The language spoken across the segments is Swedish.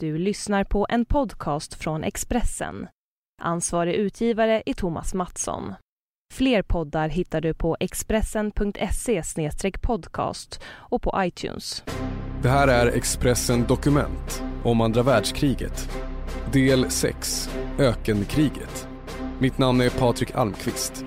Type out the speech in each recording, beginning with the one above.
Du lyssnar på en podcast från Expressen. Ansvarig utgivare är Thomas Mattsson. Fler poddar hittar du på expressen.se podcast och på iTunes. Det här är Expressen Dokument om andra världskriget. Del 6, Ökenkriget. Mitt namn är Patrik Almqvist.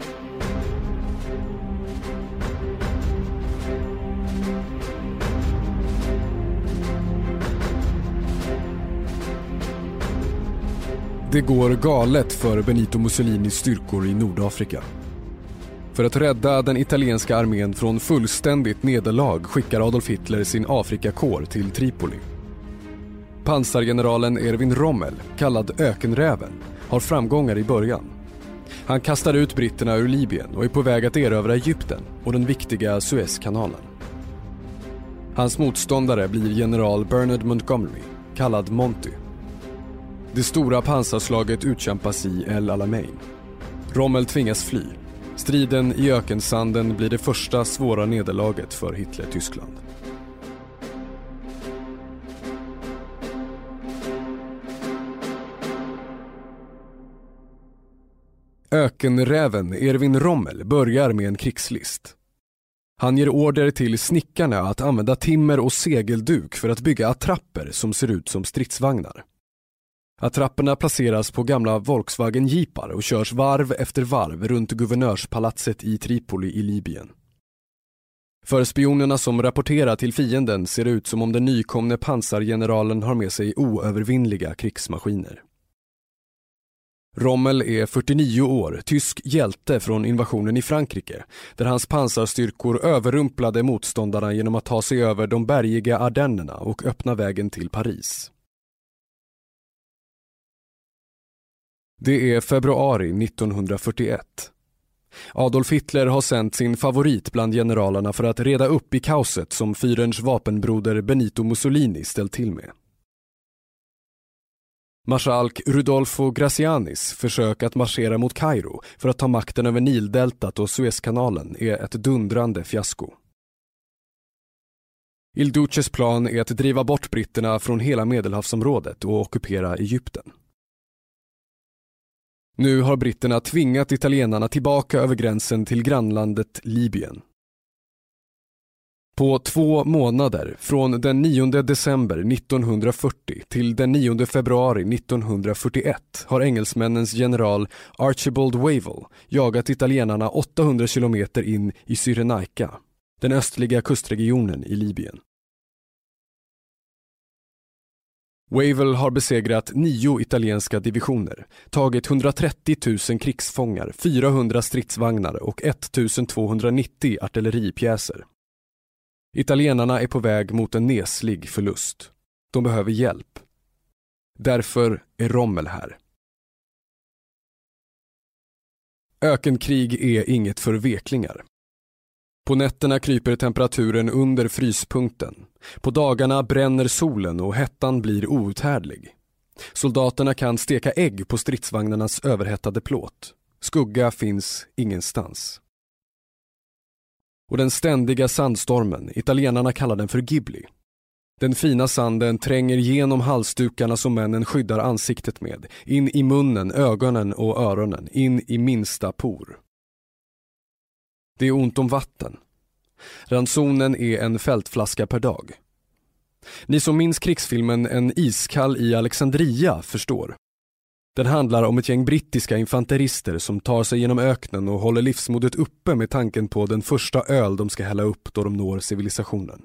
Det går galet för Benito Mussolinis styrkor i Nordafrika. För att rädda den italienska armén från fullständigt nederlag skickar Adolf Hitler sin Afrikakår till Tripoli. Pansargeneralen Erwin Rommel, kallad Ökenräven, har framgångar i början. Han kastar ut britterna ur Libyen och är på väg att erövra Egypten och den viktiga Suezkanalen. Hans motståndare blir general Bernard Montgomery, kallad Monty. Det stora pansarslaget utkämpas i El Alamein. Rommel tvingas fly. Striden i ökensanden blir det första svåra nederlaget för Hitler-Tyskland. Ökenräven Erwin Rommel börjar med en krigslist. Han ger order till snickarna att använda timmer och segelduk för att bygga attrapper som ser ut som stridsvagnar. Attrapperna placeras på gamla Volkswagen jeepar och körs varv efter varv runt guvernörspalatset i Tripoli i Libyen. För spionerna som rapporterar till fienden ser det ut som om den nykomne pansargeneralen har med sig oövervinnliga krigsmaskiner. Rommel är 49 år, tysk hjälte från invasionen i Frankrike där hans pansarstyrkor överrumplade motståndarna genom att ta sig över de bergiga Ardennerna och öppna vägen till Paris. Det är februari 1941. Adolf Hitler har sänt sin favorit bland generalerna för att reda upp i kaoset som Führerns vapenbroder Benito Mussolini ställt till med. Marskalk Rudolfo Gracianis försök att marschera mot Kairo för att ta makten över Nildeltat och Suezkanalen är ett dundrande fiasko. Il Duces plan är att driva bort britterna från hela medelhavsområdet och ockupera Egypten. Nu har britterna tvingat italienarna tillbaka över gränsen till grannlandet Libyen. På två månader, från den 9 december 1940 till den 9 februari 1941 har engelsmännens general Archibald Wavell jagat italienarna 800 kilometer in i Cyrenaica, den östliga kustregionen i Libyen. Wavell har besegrat nio italienska divisioner, tagit 130 000 krigsfångar, 400 stridsvagnar och 1290 artilleripjäser. Italienarna är på väg mot en neslig förlust. De behöver hjälp. Därför är Rommel här. Ökenkrig är inget för veklingar. På nätterna kryper temperaturen under fryspunkten. På dagarna bränner solen och hettan blir outhärdlig. Soldaterna kan steka ägg på stridsvagnarnas överhettade plåt. Skugga finns ingenstans. Och den ständiga sandstormen, italienarna kallar den för Ghibli. Den fina sanden tränger genom halsdukarna som männen skyddar ansiktet med, in i munnen, ögonen och öronen, in i minsta por. Det är ont om vatten. Ransonen är en fältflaska per dag. Ni som minns krigsfilmen En iskall i Alexandria förstår. Den handlar om ett gäng brittiska infanterister som tar sig genom öknen och håller livsmodet uppe med tanken på den första öl de ska hälla upp då de når civilisationen.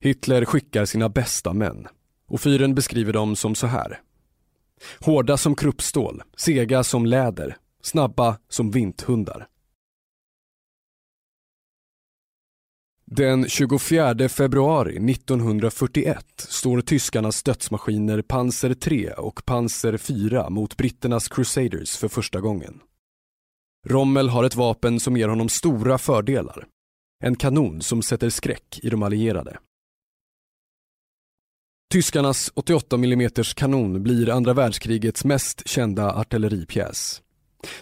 Hitler skickar sina bästa män och fyren beskriver dem som så här. Hårda som kruppstål, sega som läder, snabba som vinthundar. Den 24 februari 1941 står tyskarnas dödsmaskiner Panzer 3 och Panzer 4 mot britternas Crusaders för första gången. Rommel har ett vapen som ger honom stora fördelar. En kanon som sätter skräck i de allierade. Tyskarnas 88 mm kanon blir andra världskrigets mest kända artilleripjäs.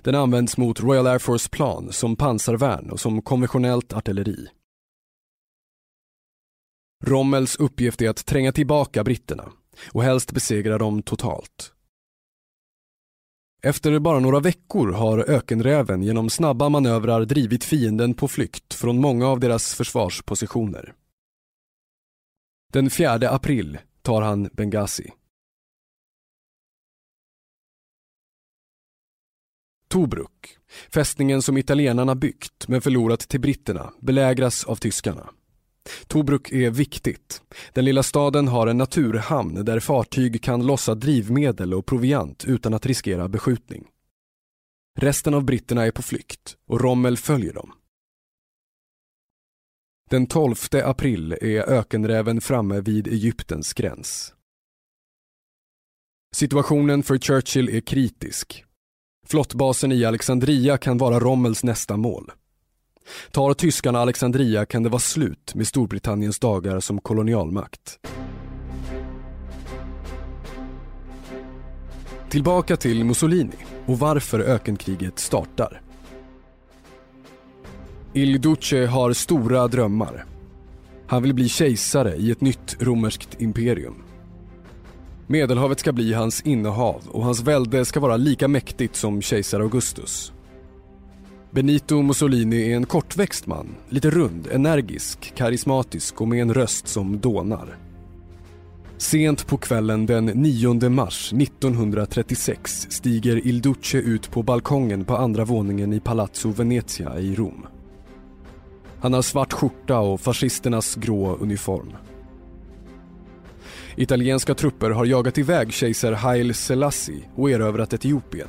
Den används mot Royal Air Force-plan som pansarvärn och som konventionellt artilleri. Rommels uppgift är att tränga tillbaka britterna och helst besegra dem totalt. Efter bara några veckor har ökenräven genom snabba manövrar drivit fienden på flykt från många av deras försvarspositioner. Den 4 april tar han Benghazi. Tobruk, fästningen som italienarna byggt men förlorat till britterna, belägras av tyskarna. Tobruk är viktigt. Den lilla staden har en naturhamn där fartyg kan lossa drivmedel och proviant utan att riskera beskjutning. Resten av britterna är på flykt och Rommel följer dem. Den 12 april är ökenräven framme vid Egyptens gräns. Situationen för Churchill är kritisk. Flottbasen i Alexandria kan vara Rommels nästa mål. Tar tyskarna Alexandria kan det vara slut med Storbritanniens dagar som kolonialmakt. Tillbaka till Mussolini och varför ökenkriget startar. Il Duce har stora drömmar. Han vill bli kejsare i ett nytt romerskt imperium. Medelhavet ska bli hans innehav och hans välde ska vara lika mäktigt som kejsar Augustus. Benito Mussolini är en kortväxt man, lite rund, energisk, karismatisk och med en röst som dånar. Sent på kvällen den 9 mars 1936 stiger Il Duce ut på balkongen på andra våningen i Palazzo Venezia i Rom. Han har svart skjorta och fascisternas grå uniform. Italienska trupper har jagat iväg kejsar Haile Selassie och erövrat Etiopien.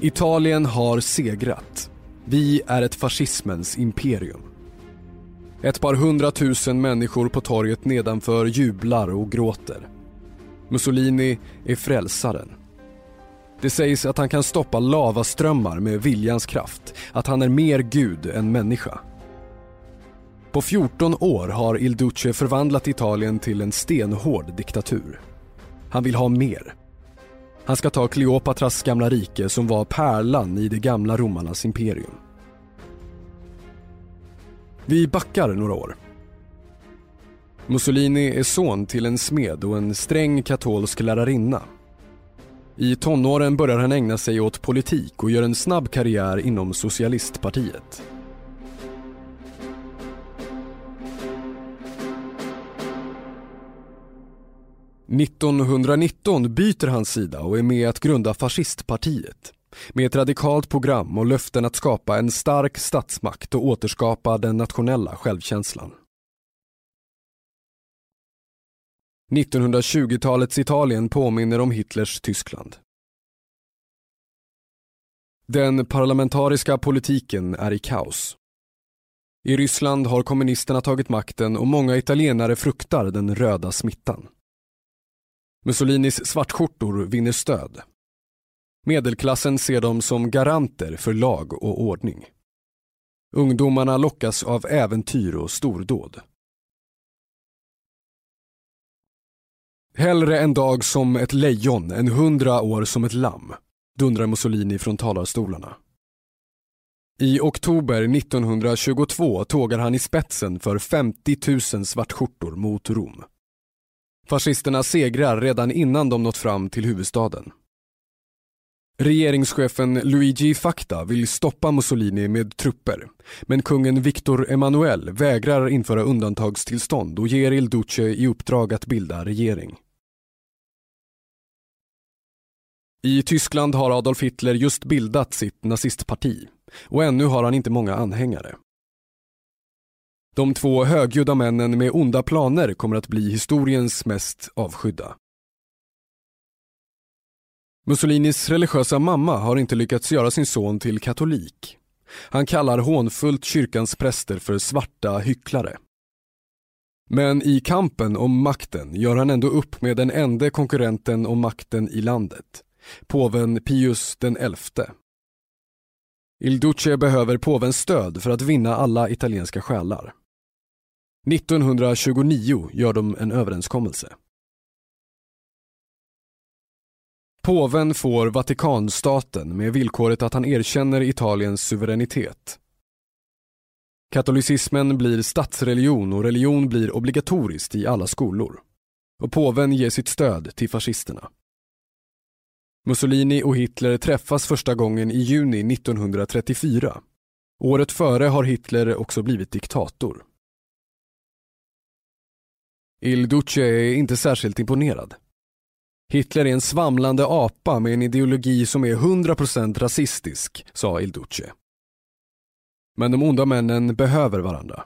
Italien har segrat. Vi är ett fascismens imperium. Ett par hundratusen människor på torget nedanför jublar och gråter. Mussolini är frälsaren. Det sägs att han kan stoppa lavaströmmar med viljans kraft, att han är mer gud än människa. På 14 år har Il Duce förvandlat Italien till en stenhård diktatur. Han vill ha mer. Han ska ta Kleopatras gamla rike som var pärlan i det gamla romarnas imperium. Vi backar några år. Mussolini är son till en smed och en sträng katolsk lärarinna. I tonåren börjar han ägna sig åt politik och gör en snabb karriär inom socialistpartiet. 1919 byter han sida och är med att grunda fascistpartiet. Med ett radikalt program och löften att skapa en stark statsmakt och återskapa den nationella självkänslan. 1920-talets Italien påminner om Hitlers Tyskland. Den parlamentariska politiken är i kaos. I Ryssland har kommunisterna tagit makten och många italienare fruktar den röda smittan. Mussolinis svartskjortor vinner stöd. Medelklassen ser dem som garanter för lag och ordning. Ungdomarna lockas av äventyr och stordåd. Hellre en dag som ett lejon än hundra år som ett lamm, dundrar Mussolini från talarstolarna. I oktober 1922 tågar han i spetsen för 50 000 svartskjortor mot Rom. Fascisterna segrar redan innan de nått fram till huvudstaden. Regeringschefen Luigi Facta vill stoppa Mussolini med trupper men kungen Victor Emanuel vägrar införa undantagstillstånd och ger Il Duce i uppdrag att bilda regering. I Tyskland har Adolf Hitler just bildat sitt nazistparti och ännu har han inte många anhängare. De två högljudda männen med onda planer kommer att bli historiens mest avskydda. Mussolinis religiösa mamma har inte lyckats göra sin son till katolik. Han kallar hånfullt kyrkans präster för svarta hycklare. Men i kampen om makten gör han ändå upp med den enda konkurrenten om makten i landet, påven Pius den elfte. Il Duce behöver påvens stöd för att vinna alla italienska själar. 1929 gör de en överenskommelse. Påven får Vatikanstaten med villkoret att han erkänner Italiens suveränitet. Katolicismen blir statsreligion och religion blir obligatoriskt i alla skolor. Och påven ger sitt stöd till fascisterna. Mussolini och Hitler träffas första gången i juni 1934. Året före har Hitler också blivit diktator. Il Duce är inte särskilt imponerad. Hitler är en svamlande apa med en ideologi som är 100% rasistisk, sa Il Duce. Men de onda männen behöver varandra.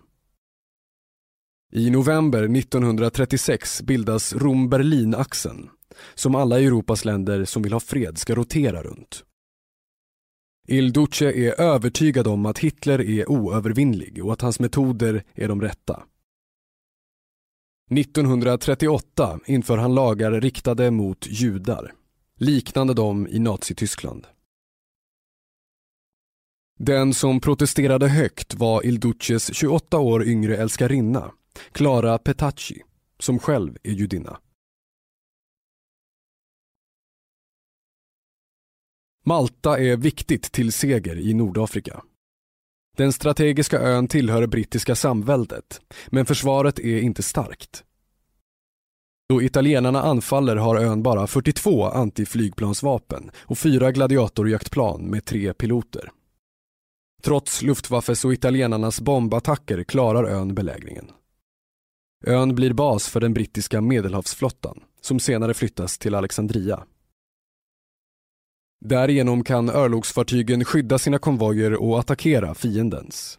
I november 1936 bildas Rom-Berlin-axeln som alla Europas länder som vill ha fred ska rotera runt. Il Duce är övertygad om att Hitler är oövervinnlig och att hans metoder är de rätta. 1938 inför han lagar riktade mot judar, liknande dem i Nazityskland. Den som protesterade högt var Il Duces 28 år yngre älskarinna, Clara Petacci, som själv är judinna. Malta är viktigt till seger i Nordafrika. Den strategiska ön tillhör brittiska samväldet, men försvaret är inte starkt. Då italienarna anfaller har ön bara 42 antiflygplansvapen och fyra gladiatorjaktplan med tre piloter. Trots Luftwaffes och italienarnas bombattacker klarar ön belägringen. Ön blir bas för den brittiska medelhavsflottan som senare flyttas till Alexandria. Därigenom kan örlogsfartygen skydda sina konvojer och attackera fiendens.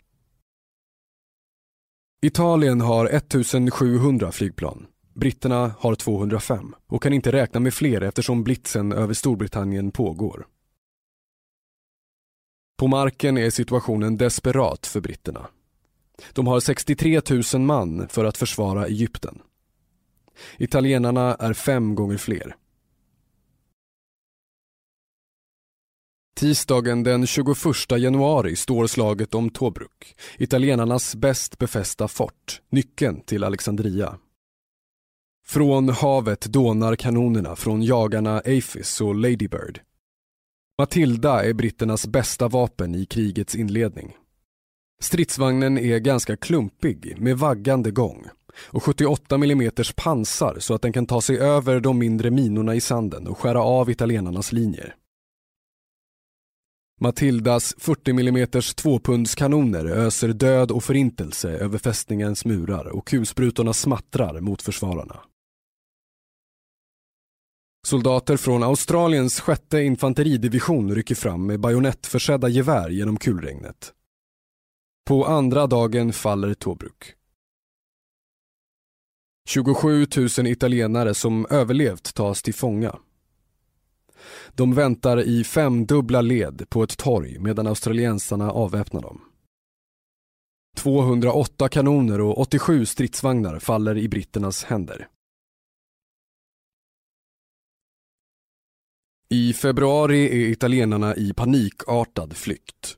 Italien har 1700 flygplan. Britterna har 205 och kan inte räkna med fler eftersom blitzen över Storbritannien pågår. På marken är situationen desperat för britterna. De har 63 000 man för att försvara Egypten. Italienarna är fem gånger fler. Tisdagen den 21 januari står slaget om Tobruk, italienarnas bäst befästa fort, nyckeln till Alexandria. Från havet dånar kanonerna från jagarna Aphis och Ladybird. Matilda är britternas bästa vapen i krigets inledning. Stridsvagnen är ganska klumpig med vaggande gång och 78 mm pansar så att den kan ta sig över de mindre minorna i sanden och skära av italienarnas linjer. Matildas 40 mm tvåpundskanoner öser död och förintelse över fästningens murar och kulsprutorna smattrar mot försvararna. Soldater från Australiens sjätte infanteridivision rycker fram med bajonettförsedda gevär genom kulregnet. På andra dagen faller Tobruk. 27 000 italienare som överlevt tas till fånga. De väntar i femdubbla led på ett torg medan australiensarna avväpnar dem. 208 kanoner och 87 stridsvagnar faller i britternas händer. I februari är italienarna i panikartad flykt.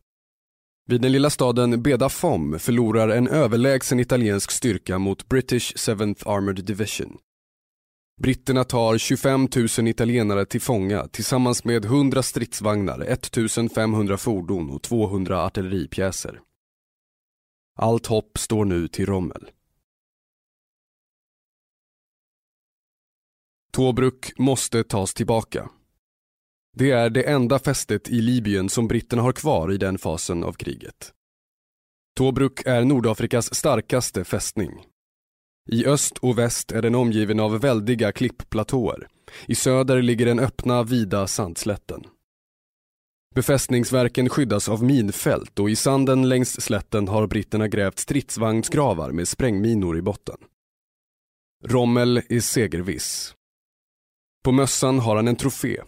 Vid den lilla staden Bedafom förlorar en överlägsen italiensk styrka mot British 7th Armored Division. Britterna tar 25 000 italienare till fånga tillsammans med 100 stridsvagnar, 1500 fordon och 200 artilleripjäser. Allt hopp står nu till Rommel. Tobruk måste tas tillbaka. Det är det enda fästet i Libyen som britterna har kvar i den fasen av kriget. Tobruk är Nordafrikas starkaste fästning. I öst och väst är den omgiven av väldiga klippplatåer. I söder ligger den öppna, vida sandslätten. Befästningsverken skyddas av minfält och i sanden längs slätten har britterna grävt stridsvagnsgravar med sprängminor i botten. Rommel är segerviss. På mössan har han en trofé,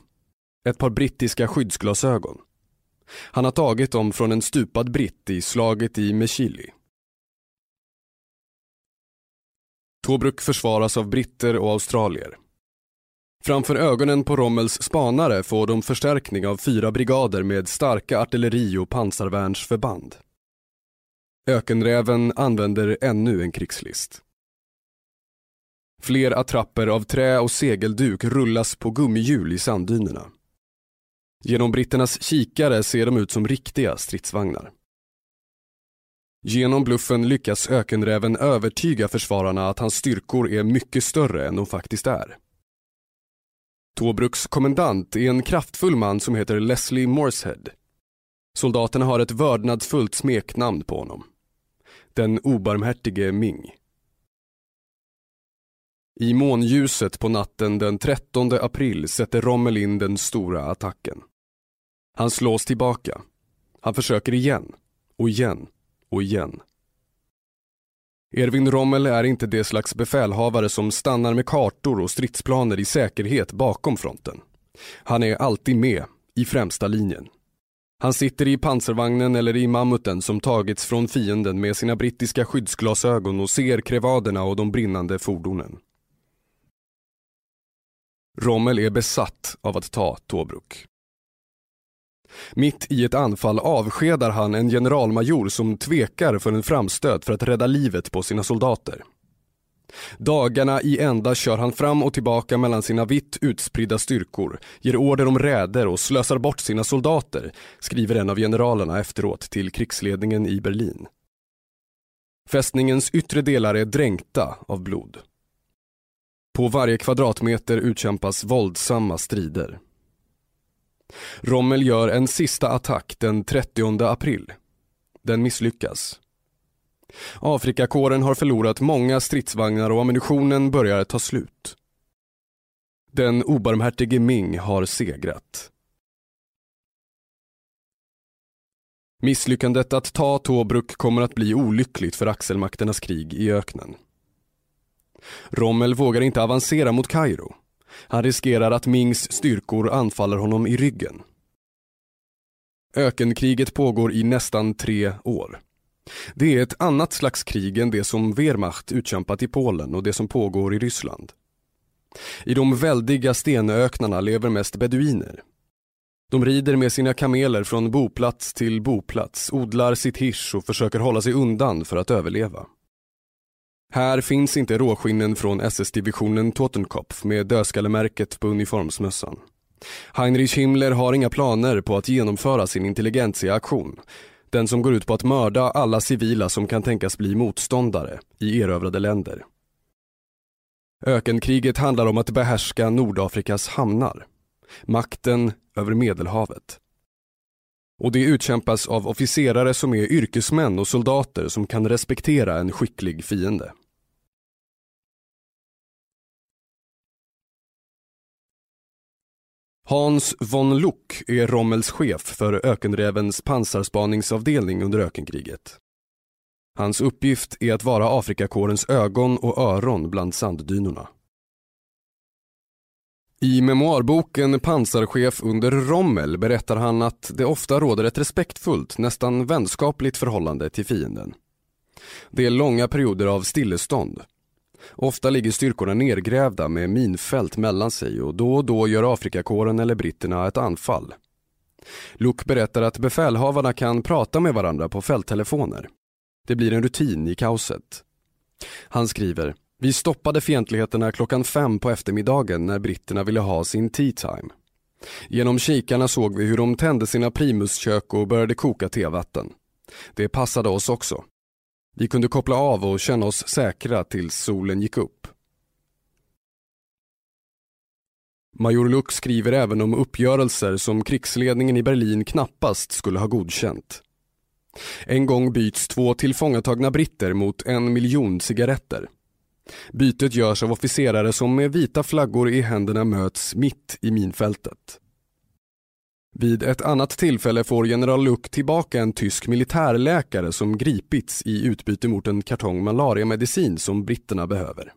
ett par brittiska skyddsglasögon. Han har tagit dem från en stupad britt i slaget i Mechili. Tobruk försvaras av britter och australier. Framför ögonen på Rommels spanare får de förstärkning av fyra brigader med starka artilleri och pansarvärnsförband. Ökenräven använder ännu en krigslist. Fler attrapper av trä och segelduk rullas på gummihjul i sanddynerna. Genom britternas kikare ser de ut som riktiga stridsvagnar. Genom bluffen lyckas ökenräven övertyga försvararna att hans styrkor är mycket större än de faktiskt är. Tobruks kommendant är en kraftfull man som heter Leslie Morshead. Soldaterna har ett vördnadsfullt smeknamn på honom. Den obarmhärtige Ming. I månljuset på natten den 13 april sätter Rommel in den stora attacken. Han slås tillbaka. Han försöker igen, och igen, och igen. Erwin Rommel är inte det slags befälhavare som stannar med kartor och stridsplaner i säkerhet bakom fronten. Han är alltid med, i främsta linjen. Han sitter i pansarvagnen eller i mammuten som tagits från fienden med sina brittiska skyddsglasögon och ser krevaderna och de brinnande fordonen. Rommel är besatt av att ta Tobruk. Mitt i ett anfall avskedar han en generalmajor som tvekar för en framstöt för att rädda livet på sina soldater. Dagarna i ända kör han fram och tillbaka mellan sina vitt utspridda styrkor, ger order om räder och slösar bort sina soldater, skriver en av generalerna efteråt till krigsledningen i Berlin. Fästningens yttre delar är dränkta av blod. På varje kvadratmeter utkämpas våldsamma strider. Rommel gör en sista attack den 30 april. Den misslyckas. Afrikakåren har förlorat många stridsvagnar och ammunitionen börjar ta slut. Den obarmhärtige Ming har segrat. Misslyckandet att ta Tobruk kommer att bli olyckligt för axelmakternas krig i öknen. Rommel vågar inte avancera mot Kairo. Han riskerar att Mings styrkor anfaller honom i ryggen. Ökenkriget pågår i nästan tre år. Det är ett annat slags krig än det som Wehrmacht utkämpat i Polen och det som pågår i Ryssland. I de väldiga stenöknarna lever mest beduiner. De rider med sina kameler från boplats till boplats, odlar sitt hirs och försöker hålla sig undan för att överleva. Här finns inte råskinnen från SS-divisionen Totenkopf med dödskallemärket på uniformsmössan. Heinrich Himmler har inga planer på att genomföra sin intelligentsia-aktion. Den som går ut på att mörda alla civila som kan tänkas bli motståndare i erövrade länder. Ökenkriget handlar om att behärska Nordafrikas hamnar. Makten över Medelhavet. Och det utkämpas av officerare som är yrkesmän och soldater som kan respektera en skicklig fiende. Hans von Luck är Rommels chef för ökenrävens pansarspaningsavdelning under ökenkriget. Hans uppgift är att vara Afrikakårens ögon och öron bland sanddynerna. I memoarboken Pansarchef under Rommel berättar han att det ofta råder ett respektfullt, nästan vänskapligt förhållande till fienden. Det är långa perioder av stillestånd Ofta ligger styrkorna nergrävda med minfält mellan sig och då och då gör Afrikakåren eller britterna ett anfall. Luke berättar att befälhavarna kan prata med varandra på fälttelefoner. Det blir en rutin i kaoset. Han skriver, vi stoppade fientligheterna klockan fem på eftermiddagen när britterna ville ha sin tea time. Genom kikarna såg vi hur de tände sina primuskök och började koka tevatten. Det passade oss också. Vi kunde koppla av och känna oss säkra tills solen gick upp. Major Luck skriver även om uppgörelser som krigsledningen i Berlin knappast skulle ha godkänt. En gång byts två tillfångatagna britter mot en miljon cigaretter. Bytet görs av officerare som med vita flaggor i händerna möts mitt i minfältet. Vid ett annat tillfälle får general Luck tillbaka en tysk militärläkare som gripits i utbyte mot en kartong malariamedicin som britterna behöver.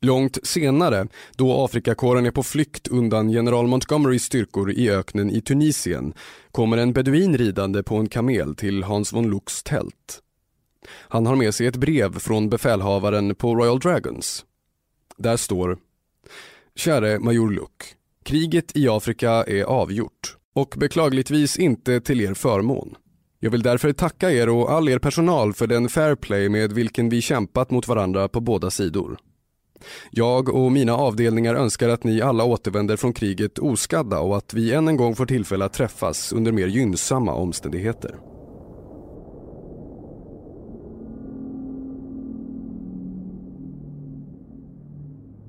Långt senare, då Afrikakåren är på flykt undan general Montgomerys styrkor i öknen i Tunisien, kommer en beduin ridande på en kamel till Hans von Lucks tält. Han har med sig ett brev från befälhavaren på Royal Dragons. Där står Käre major Luck Kriget i Afrika är avgjort och beklagligtvis inte till er förmån. Jag vill därför tacka er och all er personal för den fair play med vilken vi kämpat mot varandra på båda sidor. Jag och mina avdelningar önskar att ni alla återvänder från kriget oskadda och att vi än en gång får tillfälle att träffas under mer gynnsamma omständigheter.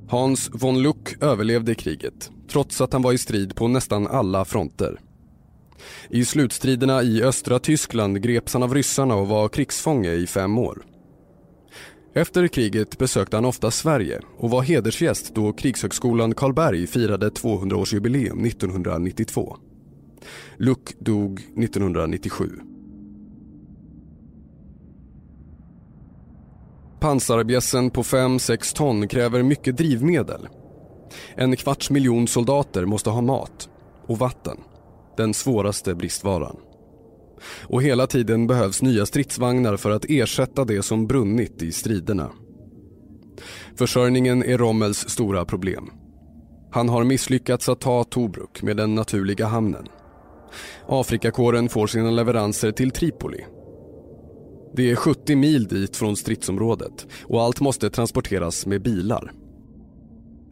Hans von Luck överlevde kriget trots att han var i strid på nästan alla fronter. I slutstriderna i östra Tyskland greps han av ryssarna och var krigsfånge i fem år. Efter kriget besökte han ofta Sverige och var hedersgäst då Krigshögskolan Karlberg firade 200-årsjubileum 1992. Luck dog 1997. Pansarbjässen på 5-6 ton kräver mycket drivmedel. En kvarts miljon soldater måste ha mat och vatten, den svåraste bristvaran. Och hela tiden behövs nya stridsvagnar för att ersätta det som brunnit i striderna. Försörjningen är Rommels stora problem. Han har misslyckats att ta Tobruk med den naturliga hamnen. Afrikakåren får sina leveranser till Tripoli. Det är 70 mil dit från stridsområdet och allt måste transporteras med bilar.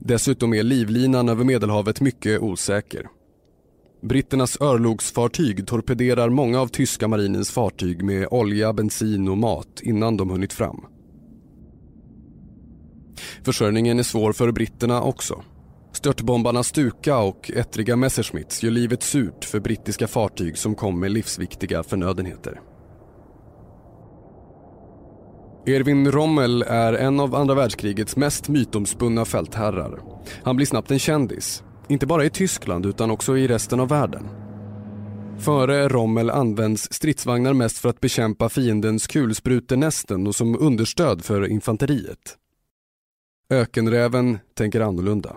Dessutom är livlinan över Medelhavet mycket osäker. Britternas örlogsfartyg torpederar många av tyska marinens fartyg med olja, bensin och mat innan de hunnit fram. Försörjningen är svår för britterna också. Störtbombarna Stuka och ettriga Messerschmitts gör livet surt för brittiska fartyg som kom med livsviktiga förnödenheter. Erwin Rommel är en av andra världskrigets mest mytomspunna fältherrar. Han blir snabbt en kändis, inte bara i Tyskland utan också i resten av världen. Före Rommel används stridsvagnar mest för att bekämpa fiendens kulsprutenästen och som understöd för infanteriet. Ökenräven tänker annorlunda.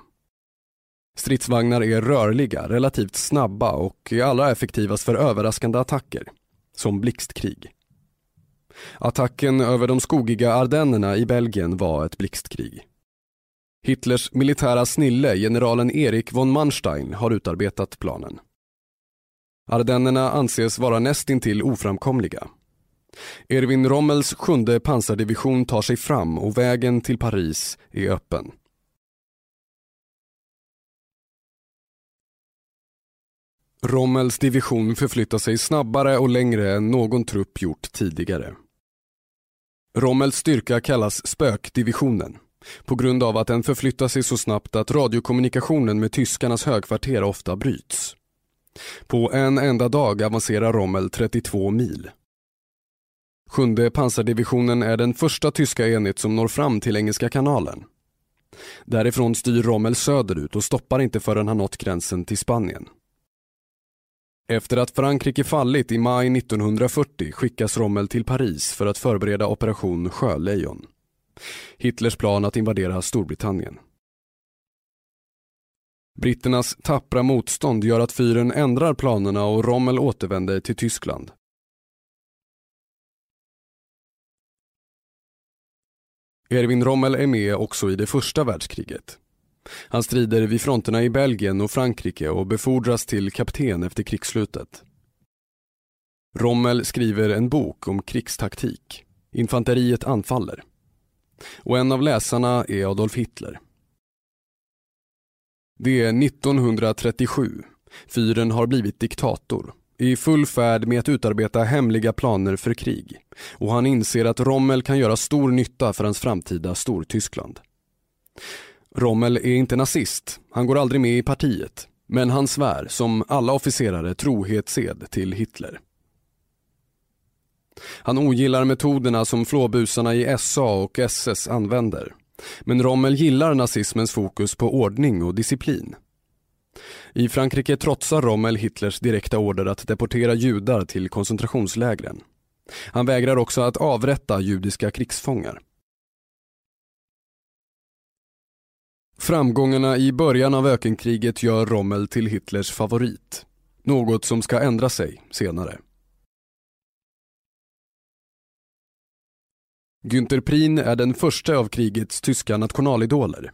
Stridsvagnar är rörliga, relativt snabba och är allra effektivast för överraskande attacker, som blixtkrig. Attacken över de skogiga Ardennerna i Belgien var ett blixtkrig. Hitlers militära snille, generalen Erik von Manstein, har utarbetat planen. Ardennerna anses vara nästintill oframkomliga. Erwin Rommels sjunde pansardivision tar sig fram och vägen till Paris är öppen. Rommels division förflyttar sig snabbare och längre än någon trupp gjort tidigare. Rommels styrka kallas spökdivisionen på grund av att den förflyttar sig så snabbt att radiokommunikationen med tyskarnas högkvarter ofta bryts. På en enda dag avancerar Rommel 32 mil. Sjunde pansardivisionen är den första tyska enhet som når fram till Engelska kanalen. Därifrån styr Rommel söderut och stoppar inte förrän han nått gränsen till Spanien. Efter att Frankrike fallit i maj 1940 skickas Rommel till Paris för att förbereda operation Sjölejon. Hitlers plan att invadera Storbritannien. Britternas tappra motstånd gör att fyren ändrar planerna och Rommel återvänder till Tyskland. Erwin Rommel är med också i det första världskriget. Han strider vid fronterna i Belgien och Frankrike och befordras till kapten efter krigsslutet. Rommel skriver en bok om krigstaktik. Infanteriet anfaller. Och en av läsarna är Adolf Hitler. Det är 1937. Fyren har blivit diktator i full färd med att utarbeta hemliga planer för krig och han inser att Rommel kan göra stor nytta för hans framtida Stortyskland. Rommel är inte nazist, han går aldrig med i partiet, men han svär, som alla officerare, trohetsed till Hitler. Han ogillar metoderna som flåbusarna i SA och SS använder. Men Rommel gillar nazismens fokus på ordning och disciplin. I Frankrike trotsar Rommel Hitlers direkta order att deportera judar till koncentrationslägren. Han vägrar också att avrätta judiska krigsfångar. Framgångarna i början av ökenkriget gör Rommel till Hitlers favorit. Något som ska ändra sig senare. Günther Prien är den första av krigets tyska nationalidoler.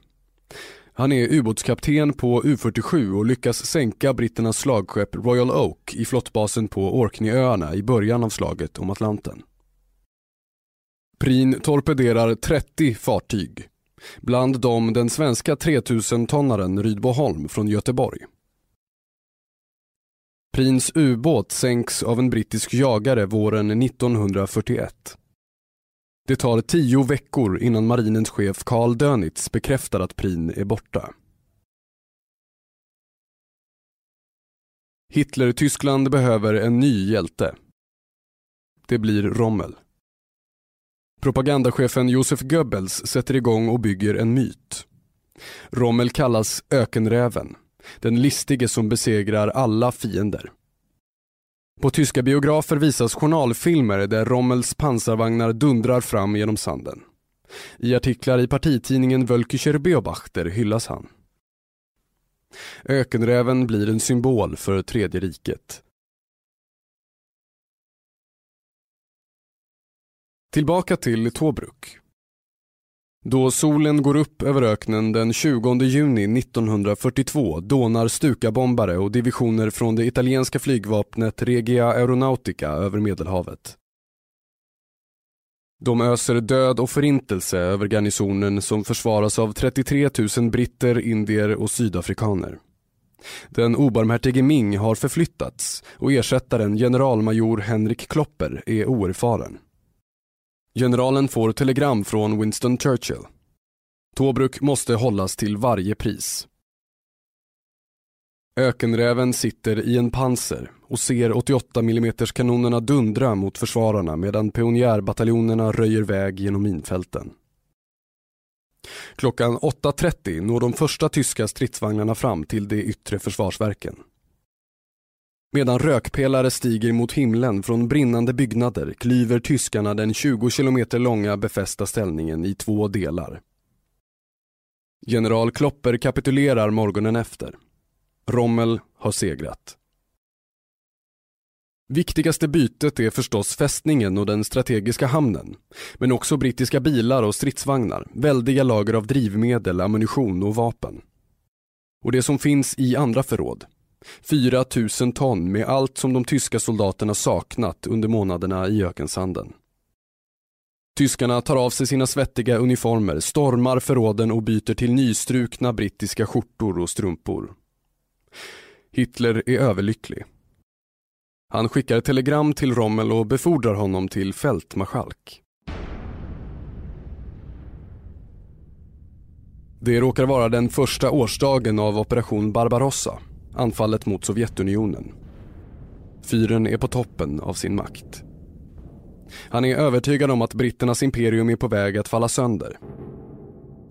Han är ubåtskapten på U47 och lyckas sänka britternas slagskepp Royal Oak i flottbasen på Orkneyöarna i början av slaget om Atlanten. Prien torpederar 30 fartyg Bland dem den svenska 3000-tonnaren Rydboholm från Göteborg. Prins ubåt sänks av en brittisk jagare våren 1941. Det tar tio veckor innan marinens chef Karl Dönitz bekräftar att Prin är borta. Hitler-Tyskland behöver en ny hjälte. Det blir Rommel. Propagandachefen Josef Goebbels sätter igång och bygger en myt. Rommel kallas ökenräven, den listige som besegrar alla fiender. På tyska biografer visas journalfilmer där Rommels pansarvagnar dundrar fram genom sanden. I artiklar i partitidningen Völkischer Beobachter hyllas han. Ökenräven blir en symbol för Tredje riket. Tillbaka till Tobruk. Då solen går upp över öknen den 20 juni 1942 dånar Stuka-bombare och divisioner från det italienska flygvapnet Regia Aeronautica över Medelhavet. De öser död och förintelse över garnisonen som försvaras av 33 000 britter, indier och sydafrikaner. Den obarmhärtige Ming har förflyttats och ersättaren generalmajor Henrik Klopper är oerfaren. Generalen får telegram från Winston Churchill. Tobruk måste hållas till varje pris. Ökenräven sitter i en panser och ser 88 mm kanonerna dundra mot försvararna medan pionjärbataljonerna röjer väg genom minfälten. Klockan 8.30 når de första tyska stridsvagnarna fram till de yttre försvarsverken. Medan rökpelare stiger mot himlen från brinnande byggnader klyver tyskarna den 20 kilometer långa befästa ställningen i två delar. General Klopper kapitulerar morgonen efter. Rommel har segrat. Viktigaste bytet är förstås fästningen och den strategiska hamnen. Men också brittiska bilar och stridsvagnar, väldiga lager av drivmedel, ammunition och vapen. Och det som finns i andra förråd, 4 000 ton med allt som de tyska soldaterna saknat under månaderna i ökensanden. Tyskarna tar av sig sina svettiga uniformer, stormar förråden och byter till nystrukna brittiska skjortor och strumpor. Hitler är överlycklig. Han skickar telegram till Rommel och befordrar honom till fältmarskalk. Det råkar vara den första årsdagen av operation Barbarossa anfallet mot Sovjetunionen. Fyren är på toppen av sin makt. Han är övertygad om att britternas imperium är på väg att falla sönder.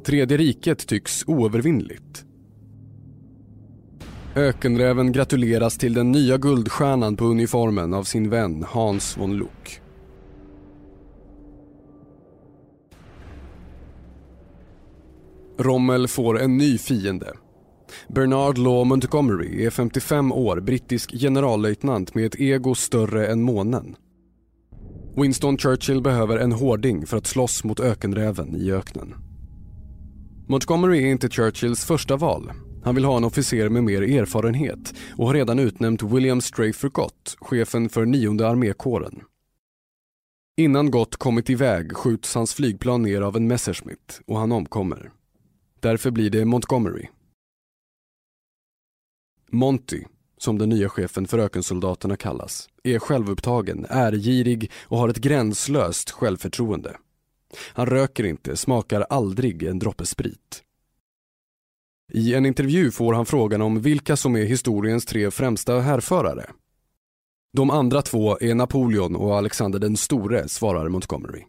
Tredje riket tycks oövervinnligt. Ökenräven gratuleras till den nya guldstjärnan på uniformen av sin vän Hans von Luck. Rommel får en ny fiende Bernard Law Montgomery är 55 år, brittisk generallöjtnant med ett ego större än månen. Winston Churchill behöver en hårding för att slåss mot ökenräven i öknen. Montgomery är inte Churchills första val. Han vill ha en officer med mer erfarenhet och har redan utnämnt William Strafer Gott, chefen för nionde armékåren. Innan Gott kommit iväg skjuts hans flygplan ner av en Messerschmitt och han omkommer. Därför blir det Montgomery Monty, som den nya chefen för ökensoldaterna kallas, är självupptagen, ärgirig och har ett gränslöst självförtroende. Han röker inte, smakar aldrig en droppe sprit. I en intervju får han frågan om vilka som är historiens tre främsta härförare. De andra två är Napoleon och Alexander den store, svarar Montgomery.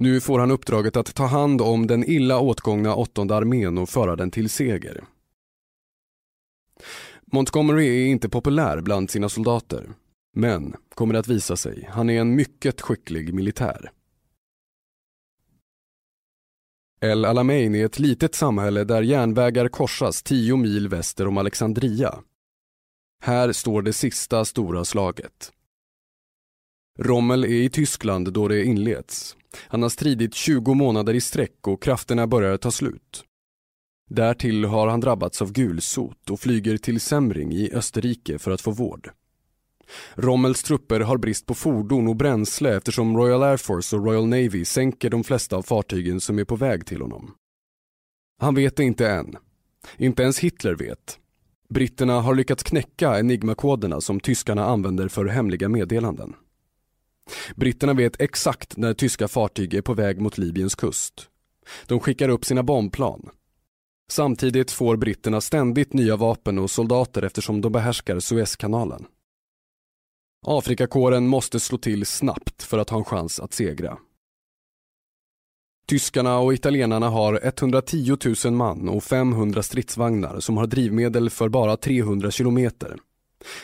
Nu får han uppdraget att ta hand om den illa åtgångna åttonde armén och föra den till seger. Montgomery är inte populär bland sina soldater. Men, kommer det att visa sig, han är en mycket skicklig militär. El Alamein är ett litet samhälle där järnvägar korsas tio mil väster om Alexandria. Här står det sista stora slaget. Rommel är i Tyskland då det inleds. Han har stridit 20 månader i sträck och krafterna börjar ta slut. Därtill har han drabbats av gulsot och flyger till Semring i Österrike för att få vård. Rommels trupper har brist på fordon och bränsle eftersom Royal Air Force och Royal Navy sänker de flesta av fartygen som är på väg till honom. Han vet det inte än. Inte ens Hitler vet. Britterna har lyckats knäcka enigmakoderna som tyskarna använder för hemliga meddelanden. Britterna vet exakt när tyska fartyg är på väg mot Libyens kust. De skickar upp sina bombplan. Samtidigt får britterna ständigt nya vapen och soldater eftersom de behärskar Suezkanalen. Afrikakåren måste slå till snabbt för att ha en chans att segra. Tyskarna och italienarna har 110 000 man och 500 stridsvagnar som har drivmedel för bara 300 kilometer.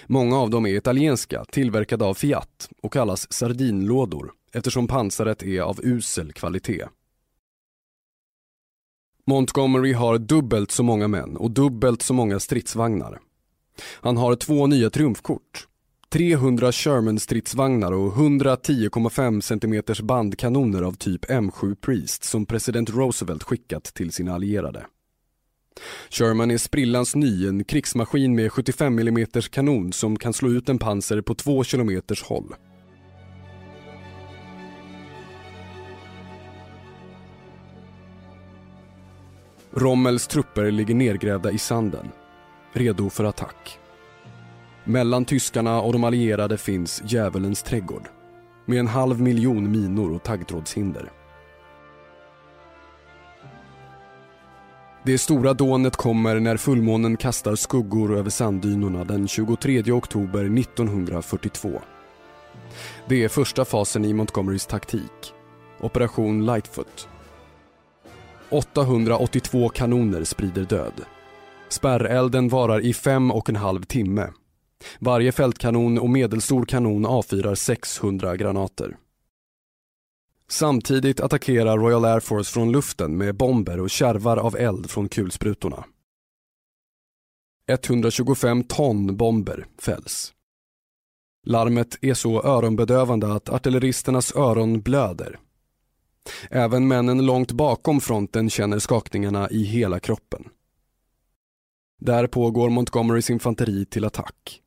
Många av dem är italienska, tillverkade av Fiat och kallas sardinlådor eftersom pansaret är av usel kvalitet. Montgomery har dubbelt så många män och dubbelt så många stridsvagnar. Han har två nya triumfkort. 300 Sherman-stridsvagnar och 110,5 cm bandkanoner av typ M7 Priest som president Roosevelt skickat till sina allierade. Sherman är sprillans ny, en krigsmaskin med 75 mm kanon som kan slå ut en pansar på 2 km håll. Rommels trupper ligger nedgrävda i sanden, redo för attack. Mellan tyskarna och de allierade finns djävulens trädgård med en halv miljon minor och taggtrådshinder. Det stora dånet kommer när fullmånen kastar skuggor över sanddynorna den 23 oktober 1942. Det är första fasen i Montgomerys taktik, Operation Lightfoot. 882 kanoner sprider död. Spärrelden varar i fem och en halv timme. Varje fältkanon och medelstor kanon avfyrar 600 granater. Samtidigt attackerar Royal Air Force från luften med bomber och kärvar av eld från kulsprutorna. 125 ton bomber fälls. Larmet är så öronbedövande att artilleristernas öron blöder. Även männen långt bakom fronten känner skakningarna i hela kroppen. Därpå går Montgomerys infanteri till attack.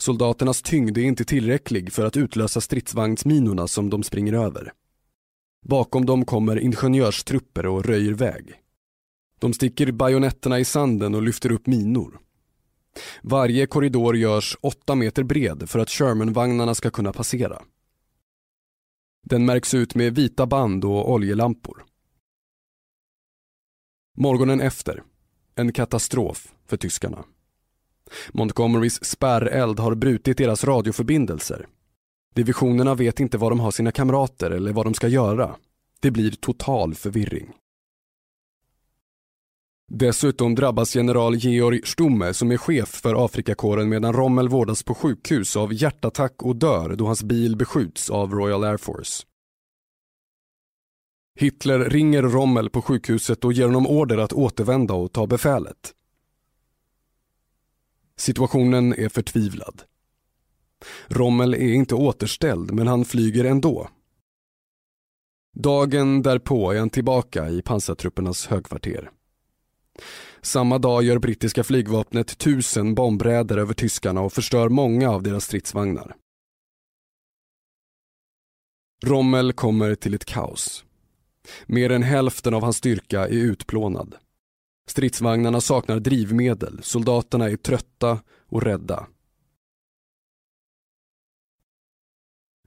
Soldaternas tyngd är inte tillräcklig för att utlösa stridsvagnsminorna som de springer över. Bakom dem kommer ingenjörstrupper och röjer väg. De sticker bajonetterna i sanden och lyfter upp minor. Varje korridor görs åtta meter bred för att Sherman-vagnarna ska kunna passera. Den märks ut med vita band och oljelampor. Morgonen efter, en katastrof för tyskarna. Montgomerys spärreld har brutit deras radioförbindelser. Divisionerna vet inte var de har sina kamrater eller vad de ska göra. Det blir total förvirring. Dessutom drabbas general Georg Stumme som är chef för Afrikakåren medan Rommel vårdas på sjukhus av hjärtattack och dör då hans bil beskjuts av Royal Air Force. Hitler ringer Rommel på sjukhuset och ger honom order att återvända och ta befälet. Situationen är förtvivlad. Rommel är inte återställd men han flyger ändå. Dagen därpå är han tillbaka i pansartruppernas högkvarter. Samma dag gör brittiska flygvapnet tusen bombräder över tyskarna och förstör många av deras stridsvagnar. Rommel kommer till ett kaos. Mer än hälften av hans styrka är utplånad. Stridsvagnarna saknar drivmedel, soldaterna är trötta och rädda.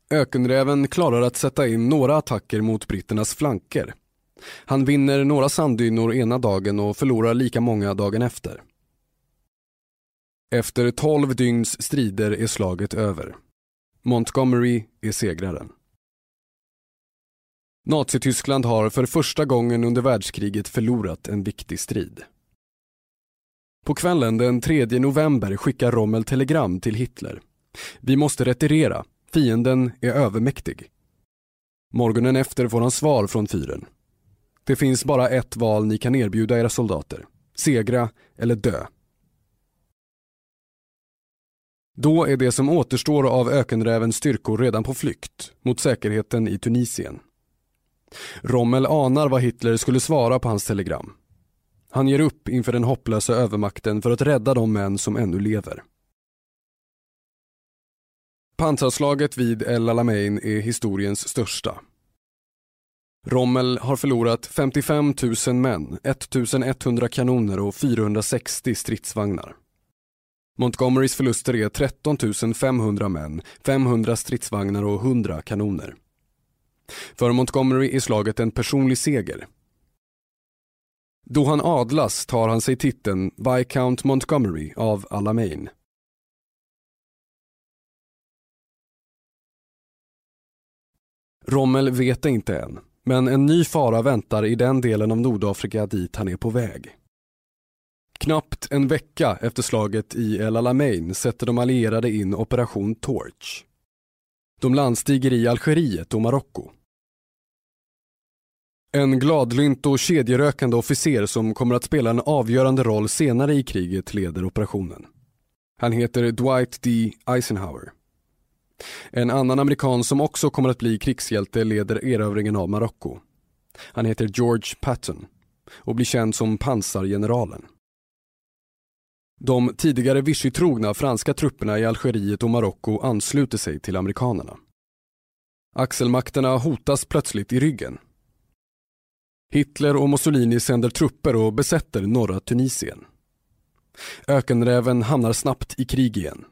Ökenräven klarar att sätta in några attacker mot britternas flanker. Han vinner några sanddynor ena dagen och förlorar lika många dagen efter. Efter tolv dygns strider är slaget över. Montgomery är segraren. Nazityskland har för första gången under världskriget förlorat en viktig strid. På kvällen den 3 november skickar Rommel telegram till Hitler. Vi måste retirera, fienden är övermäktig. Morgonen efter får han svar från fyren. Det finns bara ett val ni kan erbjuda era soldater. Segra eller dö. Då är det som återstår av ökenrävens styrkor redan på flykt mot säkerheten i Tunisien. Rommel anar vad Hitler skulle svara på hans telegram. Han ger upp inför den hopplösa övermakten för att rädda de män som ännu lever. Pansarslaget vid El Alamein är historiens största. Rommel har förlorat 55 000 män, 1100 kanoner och 460 stridsvagnar. Montgomerys förluster är 13 500 män, 500 stridsvagnar och 100 kanoner. För Montgomery är slaget en personlig seger. Då han adlas tar han sig titeln Viscount Montgomery av Alamein. Rommel vet det inte än, men en ny fara väntar i den delen av Nordafrika dit han är på väg. Knappt en vecka efter slaget i El Alamein sätter de allierade in Operation Torch. De landstiger i Algeriet och Marocko. En gladlynt och kedjerökande officer som kommer att spela en avgörande roll senare i kriget leder operationen. Han heter Dwight D. Eisenhower. En annan amerikan som också kommer att bli krigshjälte leder erövringen av Marocko. Han heter George Patton och blir känd som pansargeneralen. De tidigare Vichy-trogna franska trupperna i Algeriet och Marocko ansluter sig till amerikanerna. Axelmakterna hotas plötsligt i ryggen. Hitler och Mussolini sänder trupper och besätter norra Tunisien. Ökenräven hamnar snabbt i krig igen.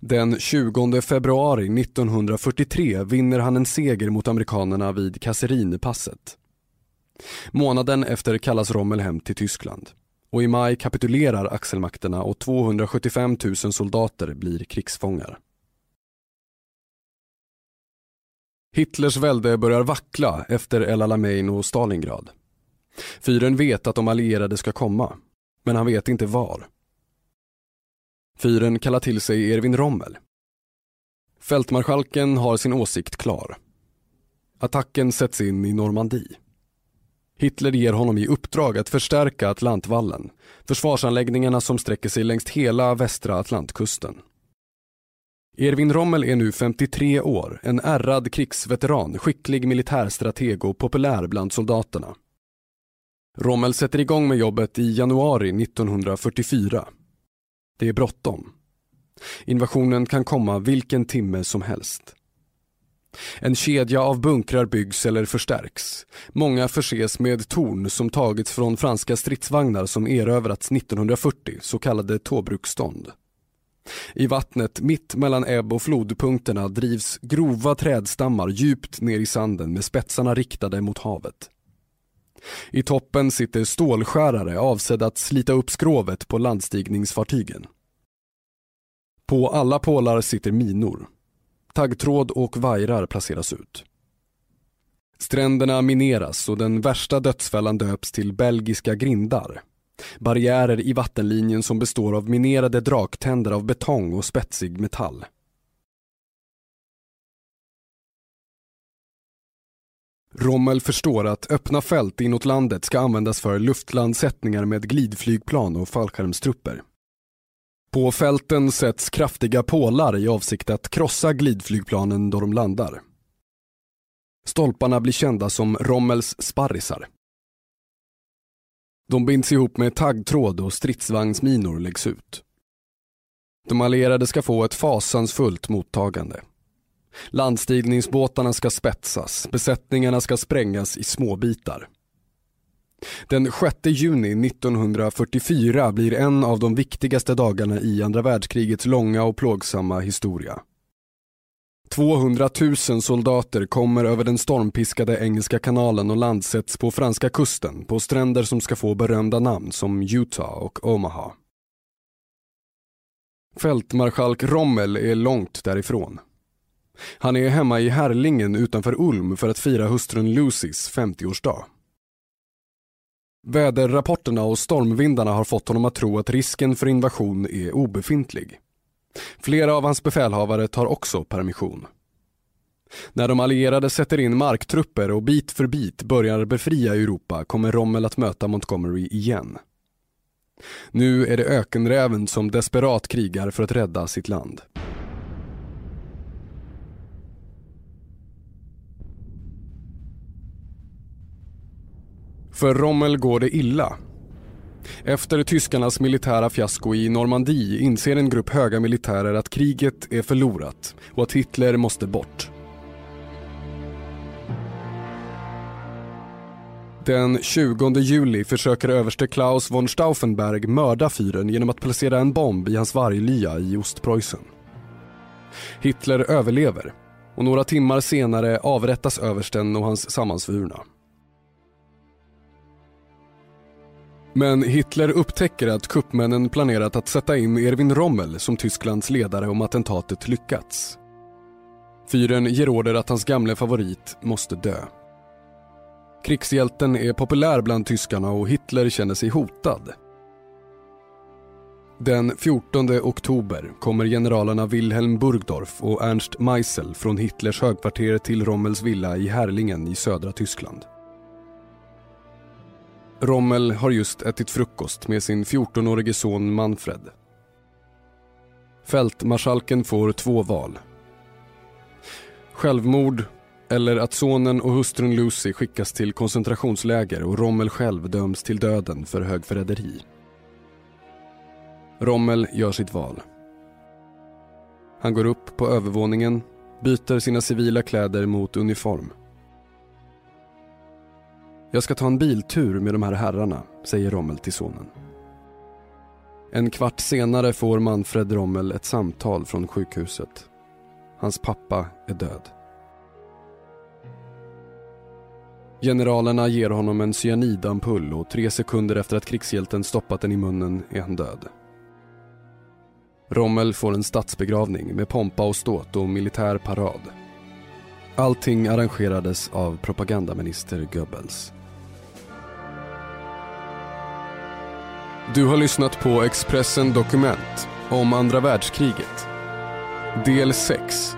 Den 20 februari 1943 vinner han en seger mot amerikanerna vid Kasserinepasset. passet Månaden efter kallas Rommel hem till Tyskland och i maj kapitulerar axelmakterna och 275 000 soldater blir krigsfångar. Hitlers välde börjar vackla efter El Alamein och Stalingrad. Fyren vet att de allierade ska komma, men han vet inte var. Fyren kallar till sig Erwin Rommel. Fältmarskalken har sin åsikt klar. Attacken sätts in i Normandie. Hitler ger honom i uppdrag att förstärka Atlantvallen, försvarsanläggningarna som sträcker sig längs hela västra Atlantkusten. Erwin Rommel är nu 53 år, en ärrad krigsveteran, skicklig militärstrateg och populär bland soldaterna. Rommel sätter igång med jobbet i januari 1944. Det är bråttom. Invasionen kan komma vilken timme som helst. En kedja av bunkrar byggs eller förstärks. Många förses med torn som tagits från franska stridsvagnar som erövrats 1940, så kallade tåbruksstånd. I vattnet mitt mellan ebb och flodpunkterna drivs grova trädstammar djupt ner i sanden med spetsarna riktade mot havet. I toppen sitter stålskärare avsedda att slita upp skrovet på landstigningsfartygen. På alla pålar sitter minor. Taggtråd och vajrar placeras ut. Stränderna mineras och den värsta dödsfällan döps till belgiska grindar. Barriärer i vattenlinjen som består av minerade draktänder av betong och spetsig metall. Rommel förstår att öppna fält inåt landet ska användas för luftlandsättningar med glidflygplan och fallskärmstrupper. På fälten sätts kraftiga pålar i avsikt att krossa glidflygplanen då de landar. Stolparna blir kända som Rommels sparrisar. De binds ihop med taggtråd och stridsvagnsminor läggs ut. De allierade ska få ett fasansfullt mottagande. Landstigningsbåtarna ska spetsas, besättningarna ska sprängas i småbitar. Den 6 juni 1944 blir en av de viktigaste dagarna i andra världskrigets långa och plågsamma historia. 200 000 soldater kommer över den stormpiskade Engelska kanalen och landsätts på franska kusten på stränder som ska få berömda namn som Utah och Omaha. Fältmarskalk Rommel är långt därifrån. Han är hemma i Herlingen utanför Ulm för att fira hustrun Lucys 50-årsdag. Väderrapporterna och stormvindarna har fått honom att tro att risken för invasion är obefintlig. Flera av hans befälhavare tar också permission. När de allierade sätter in marktrupper och bit för bit börjar befria Europa kommer Rommel att möta Montgomery igen. Nu är det ökenräven som desperat krigar för att rädda sitt land. För Rommel går det illa. Efter tyskarnas militära fiasko i Normandie inser en grupp höga militärer att kriget är förlorat och att Hitler måste bort. Den 20 juli försöker överste Klaus von Stauffenberg mörda fyren genom att placera en bomb i hans varglya i Ostpreussen. Hitler överlever och några timmar senare avrättas översten och hans sammansvurna. Men Hitler upptäcker att kuppmännen planerat att sätta in Erwin Rommel som Tysklands ledare om attentatet lyckats. Fyren ger order att hans gamle favorit måste dö. Krigshjälten är populär bland tyskarna och Hitler känner sig hotad. Den 14 oktober kommer generalerna Wilhelm Burgdorf och Ernst Meissel från Hitlers högkvarter till Rommels villa i Herrlingen i södra Tyskland. Rommel har just ätit frukost med sin 14-årige son Manfred. Fältmarskalken får två val. Självmord eller att sonen och hustrun Lucy skickas till koncentrationsläger och Rommel själv döms till döden för högförräderi. Rommel gör sitt val. Han går upp på övervåningen, byter sina civila kläder mot uniform. Jag ska ta en biltur med de här herrarna, säger Rommel till sonen. En kvart senare får Manfred Rommel ett samtal från sjukhuset. Hans pappa är död. Generalerna ger honom en cyanidampull och tre sekunder efter att krigshjälten stoppat den i munnen är han död. Rommel får en statsbegravning med pompa och ståt och militär parad. Allting arrangerades av propagandaminister Goebbels. Du har lyssnat på Expressen Dokument om andra världskriget. Del 6.